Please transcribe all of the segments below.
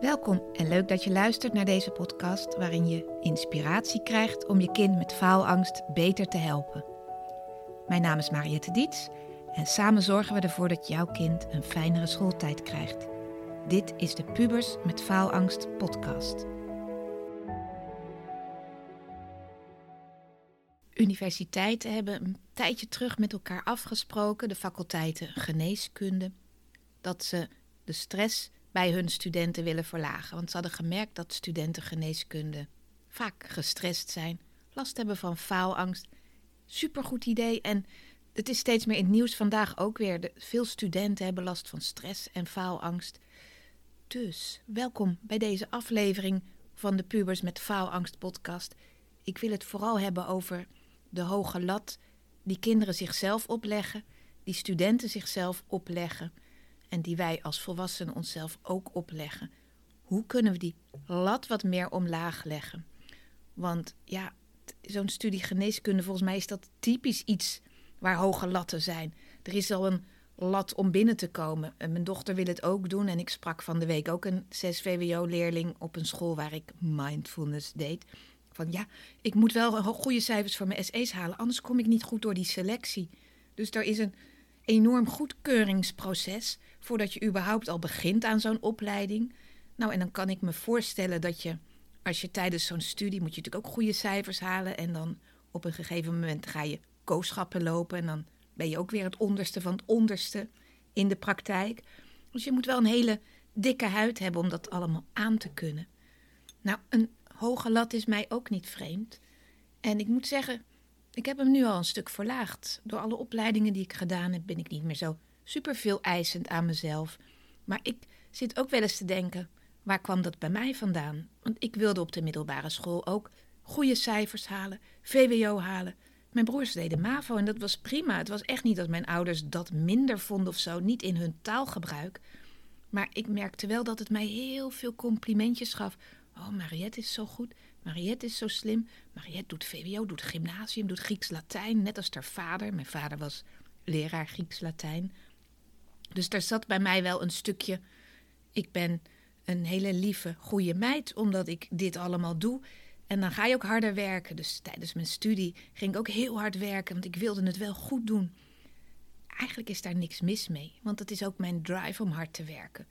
Welkom en leuk dat je luistert naar deze podcast waarin je inspiratie krijgt om je kind met faalangst beter te helpen. Mijn naam is Mariette Diets en samen zorgen we ervoor dat jouw kind een fijnere schooltijd krijgt. Dit is de Pubers met Faalangst podcast. Universiteiten hebben een tijdje terug met elkaar afgesproken, de faculteiten geneeskunde, dat ze de stress bij hun studenten willen verlagen. Want ze hadden gemerkt dat studenten geneeskunde vaak gestrest zijn, last hebben van faalangst. Supergoed idee en het is steeds meer in het nieuws vandaag ook weer. Veel studenten hebben last van stress en faalangst. Dus welkom bij deze aflevering van de Pubers met Faalangst podcast. Ik wil het vooral hebben over de hoge lat die kinderen zichzelf opleggen, die studenten zichzelf opleggen en die wij als volwassenen onszelf ook opleggen. Hoe kunnen we die lat wat meer omlaag leggen? Want ja, zo'n studie geneeskunde, volgens mij is dat typisch iets waar hoge latten zijn. Er is al een lat om binnen te komen. En mijn dochter wil het ook doen. En ik sprak van de week ook een 6 VWO-leerling op een school waar ik mindfulness deed. Van ja, ik moet wel goede cijfers voor mijn SE's halen, anders kom ik niet goed door die selectie. Dus er is een enorm goedkeuringsproces voordat je überhaupt al begint aan zo'n opleiding. Nou, en dan kan ik me voorstellen dat je, als je tijdens zo'n studie, moet je natuurlijk ook goede cijfers halen. En dan op een gegeven moment ga je kooschappen lopen. En dan ben je ook weer het onderste van het onderste in de praktijk. Dus je moet wel een hele dikke huid hebben om dat allemaal aan te kunnen. Nou, een hoge lat is mij ook niet vreemd. En ik moet zeggen, ik heb hem nu al een stuk verlaagd. Door alle opleidingen die ik gedaan heb, ben ik niet meer zo super veel eisend aan mezelf. Maar ik zit ook wel eens te denken: waar kwam dat bij mij vandaan? Want ik wilde op de middelbare school ook goede cijfers halen, VWO halen. Mijn broers deden MAVO en dat was prima. Het was echt niet dat mijn ouders dat minder vonden of zo, niet in hun taalgebruik. Maar ik merkte wel dat het mij heel veel complimentjes gaf. Oh, Mariette is zo goed. Mariette is zo slim. Mariette doet VWO, doet gymnasium, doet Grieks-Latijn, net als haar vader. Mijn vader was leraar Grieks-Latijn. Dus daar zat bij mij wel een stukje. Ik ben een hele lieve, goede meid, omdat ik dit allemaal doe. En dan ga je ook harder werken. Dus tijdens mijn studie ging ik ook heel hard werken, want ik wilde het wel goed doen. Eigenlijk is daar niks mis mee, want het is ook mijn drive om hard te werken.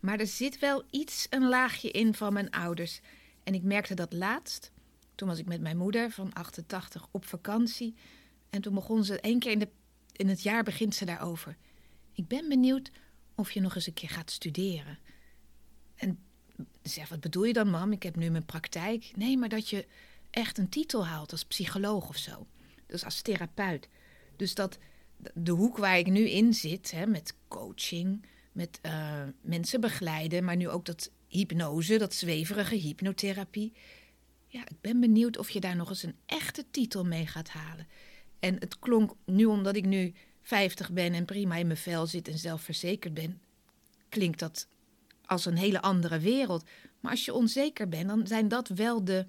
Maar er zit wel iets, een laagje in van mijn ouders. En ik merkte dat laatst. Toen was ik met mijn moeder van 88 op vakantie. En toen begon ze één keer in, de, in het jaar begint ze daarover. Ik ben benieuwd of je nog eens een keer gaat studeren. En zeg, wat bedoel je dan, mam? Ik heb nu mijn praktijk. Nee, maar dat je echt een titel haalt als psycholoog of zo. Dus als therapeut. Dus dat de hoek waar ik nu in zit, hè, met coaching, met uh, mensen begeleiden, maar nu ook dat hypnose, dat zweverige hypnotherapie. Ja, ik ben benieuwd of je daar nog eens een echte titel mee gaat halen. En het klonk nu, omdat ik nu 50 ben en prima in mijn vel zit en zelfverzekerd ben, klinkt dat als een hele andere wereld. Maar als je onzeker bent, dan zijn dat wel de,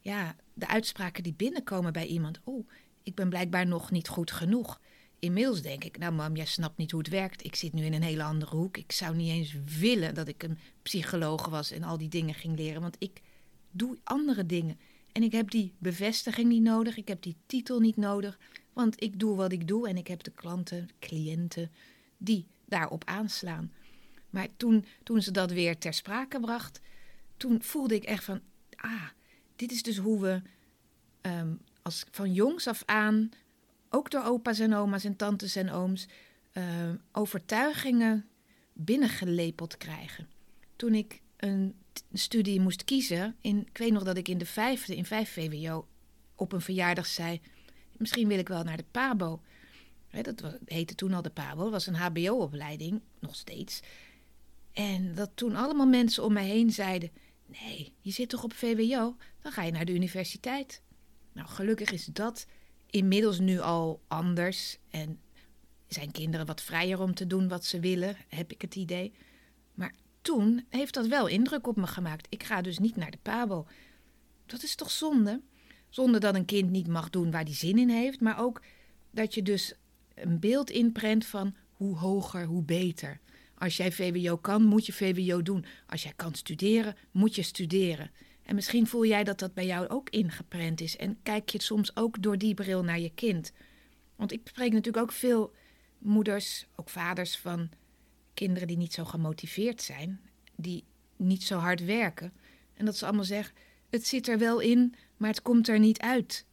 ja, de uitspraken die binnenkomen bij iemand. Oh, ik ben blijkbaar nog niet goed genoeg. Inmiddels denk ik, nou mam, jij snapt niet hoe het werkt. Ik zit nu in een hele andere hoek. Ik zou niet eens willen dat ik een psycholoog was en al die dingen ging leren. Want ik doe andere dingen. En ik heb die bevestiging niet nodig. Ik heb die titel niet nodig. Want ik doe wat ik doe en ik heb de klanten, cliënten die daarop aanslaan. Maar toen, toen ze dat weer ter sprake bracht, toen voelde ik echt van, ah, dit is dus hoe we um, als van jongs af aan, ook door opa's en oma's en tantes en ooms, uh, overtuigingen binnengelepeld krijgen. Toen ik een studie moest kiezen, in, ik weet nog dat ik in de vijfde, in vijf VWO, op een verjaardag zei misschien wil ik wel naar de PABO. dat heette toen al de PABO, was een HBO-opleiding, nog steeds. En dat toen allemaal mensen om mij heen zeiden: Nee, je zit toch op VWO? Dan ga je naar de universiteit. Nou, gelukkig is dat inmiddels nu al anders. En zijn kinderen wat vrijer om te doen wat ze willen, heb ik het idee. Maar toen heeft dat wel indruk op me gemaakt. Ik ga dus niet naar de PABO. Dat is toch zonde? Zonder dat een kind niet mag doen waar hij zin in heeft, maar ook dat je dus een beeld inprent van hoe hoger, hoe beter. Als jij VWO kan, moet je VWO doen. Als jij kan studeren, moet je studeren. En misschien voel jij dat dat bij jou ook ingeprent is. En kijk je soms ook door die bril naar je kind. Want ik spreek natuurlijk ook veel moeders, ook vaders van kinderen die niet zo gemotiveerd zijn, die niet zo hard werken. En dat ze allemaal zeggen: het zit er wel in, maar het komt er niet uit.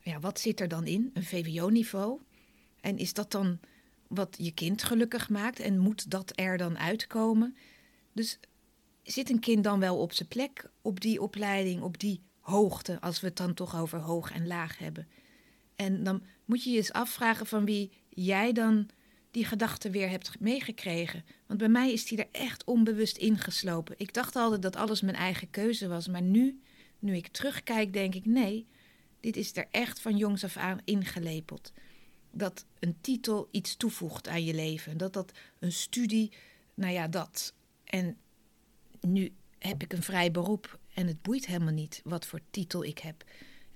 Ja, wat zit er dan in? Een VWO-niveau? En is dat dan wat je kind gelukkig maakt? En moet dat er dan uitkomen? Dus zit een kind dan wel op zijn plek op die opleiding, op die hoogte, als we het dan toch over hoog en laag hebben? En dan moet je je eens afvragen van wie jij dan die gedachte weer hebt meegekregen. Want bij mij is die er echt onbewust ingeslopen. Ik dacht altijd dat alles mijn eigen keuze was. Maar nu, nu ik terugkijk, denk ik: nee, dit is er echt van jongs af aan ingelepeld. Dat een titel iets toevoegt aan je leven. Dat dat een studie, nou ja, dat. En nu heb ik een vrij beroep en het boeit helemaal niet wat voor titel ik heb.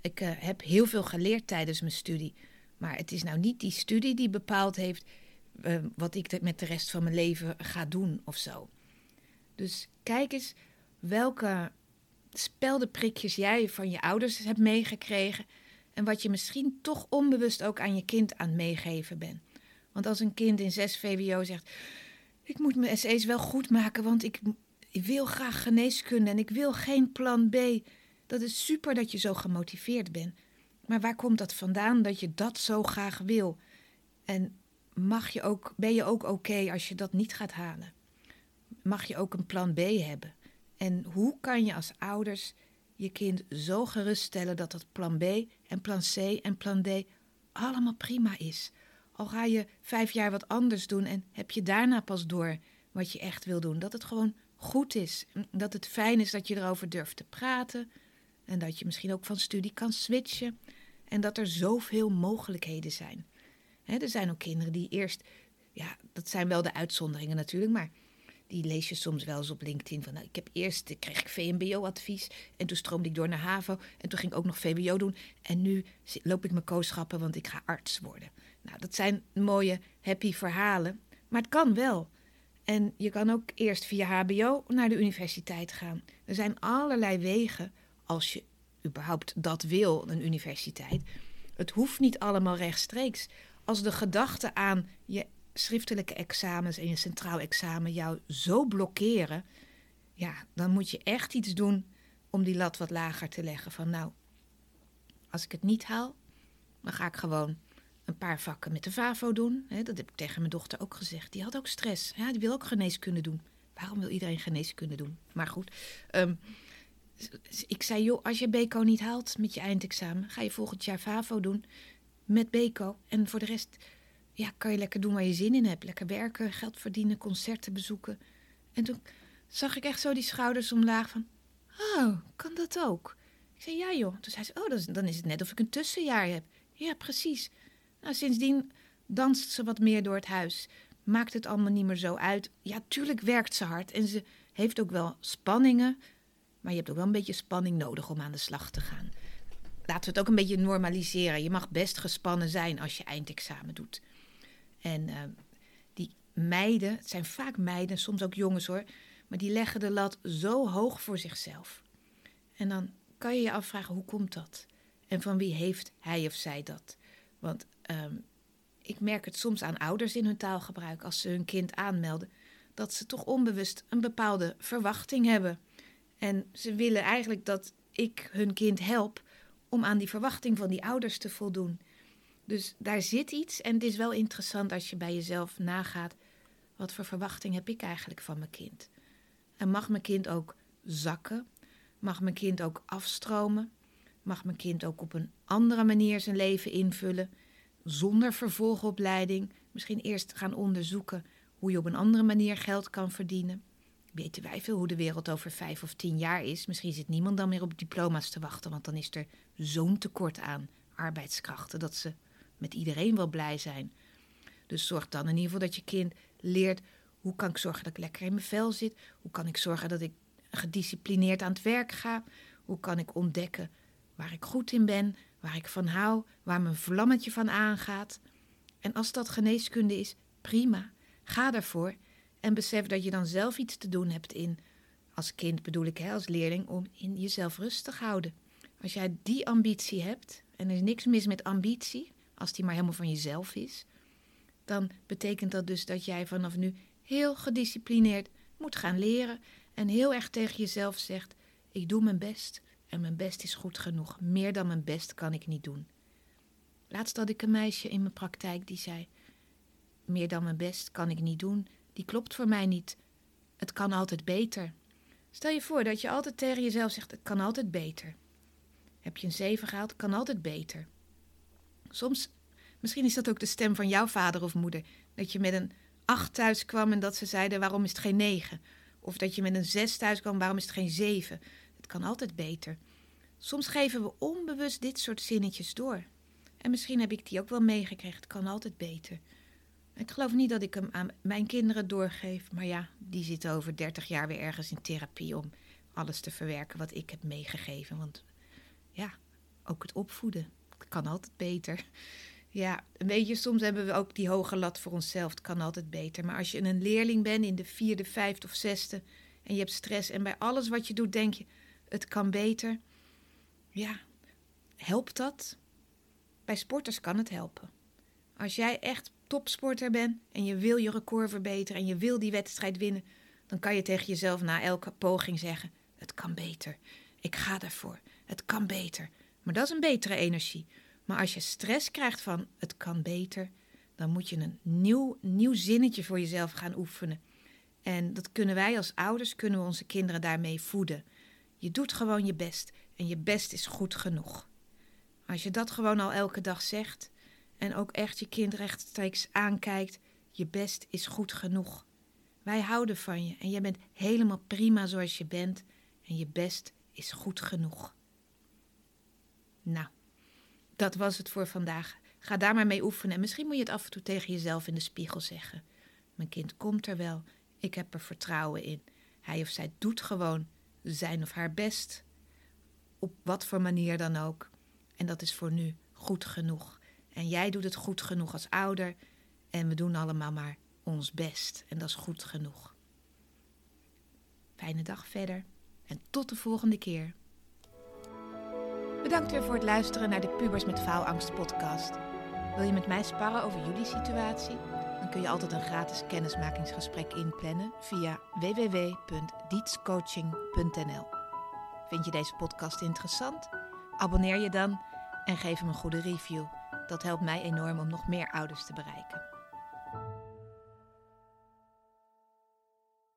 Ik uh, heb heel veel geleerd tijdens mijn studie. Maar het is nou niet die studie die bepaald heeft uh, wat ik met de rest van mijn leven ga doen of zo. Dus kijk eens welke speldenprikjes jij van je ouders hebt meegekregen. En wat je misschien toch onbewust ook aan je kind aan het meegeven bent. Want als een kind in 6 VWO zegt: Ik moet mijn SE's wel goed maken, want ik, ik wil graag geneeskunde en ik wil geen plan B. Dat is super dat je zo gemotiveerd bent. Maar waar komt dat vandaan dat je dat zo graag wil? En mag je ook, ben je ook oké als je dat niet gaat halen? Mag je ook een plan B hebben? En hoe kan je als ouders je kind zo geruststellen dat dat plan B en plan C en plan D allemaal prima is? Al ga je vijf jaar wat anders doen en heb je daarna pas door wat je echt wil doen. Dat het gewoon goed is. Dat het fijn is dat je erover durft te praten. En dat je misschien ook van studie kan switchen. En dat er zoveel mogelijkheden zijn. er zijn ook kinderen die eerst, ja, dat zijn wel de uitzonderingen natuurlijk, maar die lees je soms wel eens op LinkedIn. Van, nou, ik heb eerst kreeg ik VMBO-advies en toen stroomde ik door naar HAVO en toen ging ik ook nog VWO doen. En nu loop ik mijn kooschappen, want ik ga arts worden. Nou, dat zijn mooie, happy verhalen, maar het kan wel. En je kan ook eerst via HBO naar de universiteit gaan. Er zijn allerlei wegen als je überhaupt dat wil, een universiteit. Het hoeft niet allemaal rechtstreeks. Als de gedachte aan je schriftelijke examens en je centraal examen jou zo blokkeren, ja, dan moet je echt iets doen om die lat wat lager te leggen. Van nou, als ik het niet haal, dan ga ik gewoon een paar vakken met de VAVO doen. dat heb ik tegen mijn dochter ook gezegd. Die had ook stress. Ja, die wil ook geneeskunde doen. Waarom wil iedereen geneeskunde doen? Maar goed. Um, ik zei, joh, als je BECO niet haalt met je eindexamen, ga je volgend jaar FAVO doen met BECO. En voor de rest ja, kan je lekker doen waar je zin in hebt. Lekker werken, geld verdienen, concerten bezoeken. En toen zag ik echt zo die schouders omlaag van, oh, kan dat ook? Ik zei, ja joh. Toen zei ze, oh, dan is het net of ik een tussenjaar heb. Ja, precies. Nou, sindsdien danst ze wat meer door het huis. Maakt het allemaal niet meer zo uit. Ja, tuurlijk werkt ze hard en ze heeft ook wel spanningen. Maar je hebt ook wel een beetje spanning nodig om aan de slag te gaan. Laten we het ook een beetje normaliseren. Je mag best gespannen zijn als je eindexamen doet. En uh, die meiden, het zijn vaak meiden, soms ook jongens hoor, maar die leggen de lat zo hoog voor zichzelf. En dan kan je je afvragen, hoe komt dat? En van wie heeft hij of zij dat? Want uh, ik merk het soms aan ouders in hun taalgebruik als ze hun kind aanmelden, dat ze toch onbewust een bepaalde verwachting hebben. En ze willen eigenlijk dat ik hun kind help om aan die verwachting van die ouders te voldoen. Dus daar zit iets en het is wel interessant als je bij jezelf nagaat: wat voor verwachting heb ik eigenlijk van mijn kind? En mag mijn kind ook zakken? Mag mijn kind ook afstromen? Mag mijn kind ook op een andere manier zijn leven invullen? Zonder vervolgopleiding? Misschien eerst gaan onderzoeken hoe je op een andere manier geld kan verdienen weten wij veel hoe de wereld over vijf of tien jaar is. Misschien zit niemand dan meer op diploma's te wachten, want dan is er zo'n tekort aan arbeidskrachten dat ze met iedereen wel blij zijn. Dus zorg dan in ieder geval dat je kind leert hoe kan ik zorgen dat ik lekker in mijn vel zit, hoe kan ik zorgen dat ik gedisciplineerd aan het werk ga, hoe kan ik ontdekken waar ik goed in ben, waar ik van hou, waar mijn vlammetje van aangaat. En als dat geneeskunde is, prima. Ga daarvoor en besef dat je dan zelf iets te doen hebt in, als kind bedoel ik, hè, als leerling, om in jezelf rustig houden. Als jij die ambitie hebt, en er is niks mis met ambitie, als die maar helemaal van jezelf is, dan betekent dat dus dat jij vanaf nu heel gedisciplineerd moet gaan leren en heel erg tegen jezelf zegt: Ik doe mijn best mijn best is goed genoeg. Meer dan mijn best kan ik niet doen. Laatst had ik een meisje in mijn praktijk die zei: Meer dan mijn best kan ik niet doen. Die klopt voor mij niet. Het kan altijd beter. Stel je voor dat je altijd tegen jezelf zegt: Het kan altijd beter. Heb je een 7 gehaald? Kan altijd beter. Soms, misschien is dat ook de stem van jouw vader of moeder. Dat je met een 8 thuis kwam en dat ze zeiden: Waarom is het geen 9? Of dat je met een 6 thuis kwam: Waarom is het geen 7? Het kan altijd beter. Soms geven we onbewust dit soort zinnetjes door. En misschien heb ik die ook wel meegekregen. Het kan altijd beter. Ik geloof niet dat ik hem aan mijn kinderen doorgeef. Maar ja, die zitten over 30 jaar weer ergens in therapie om alles te verwerken wat ik heb meegegeven. Want ja, ook het opvoeden. Het kan altijd beter. Ja, weet je, soms hebben we ook die hoge lat voor onszelf. Het kan altijd beter. Maar als je een leerling bent in de vierde, vijfde of zesde en je hebt stress en bij alles wat je doet denk je, het kan beter. Ja, helpt dat? Bij sporters kan het helpen. Als jij echt topsporter bent en je wil je record verbeteren en je wil die wedstrijd winnen, dan kan je tegen jezelf na elke poging zeggen: Het kan beter. Ik ga daarvoor. Het kan beter. Maar dat is een betere energie. Maar als je stress krijgt van het kan beter, dan moet je een nieuw, nieuw zinnetje voor jezelf gaan oefenen. En dat kunnen wij als ouders, kunnen we onze kinderen daarmee voeden. Je doet gewoon je best en je best is goed genoeg. Als je dat gewoon al elke dag zegt en ook echt je kind rechtstreeks aankijkt, je best is goed genoeg. Wij houden van je en je bent helemaal prima zoals je bent en je best is goed genoeg. Nou, dat was het voor vandaag. Ga daar maar mee oefenen en misschien moet je het af en toe tegen jezelf in de spiegel zeggen. Mijn kind komt er wel, ik heb er vertrouwen in. Hij of zij doet gewoon zijn of haar best. Op wat voor manier dan ook. En dat is voor nu goed genoeg. En jij doet het goed genoeg als ouder. En we doen allemaal maar ons best. En dat is goed genoeg. Fijne dag verder. En tot de volgende keer. Bedankt weer voor het luisteren naar de Pubers met Faalangst podcast. Wil je met mij sparren over jullie situatie? Dan kun je altijd een gratis kennismakingsgesprek inplannen via www.dietscoaching.nl. Vind je deze podcast interessant? Abonneer je dan en geef hem een goede review. Dat helpt mij enorm om nog meer ouders te bereiken.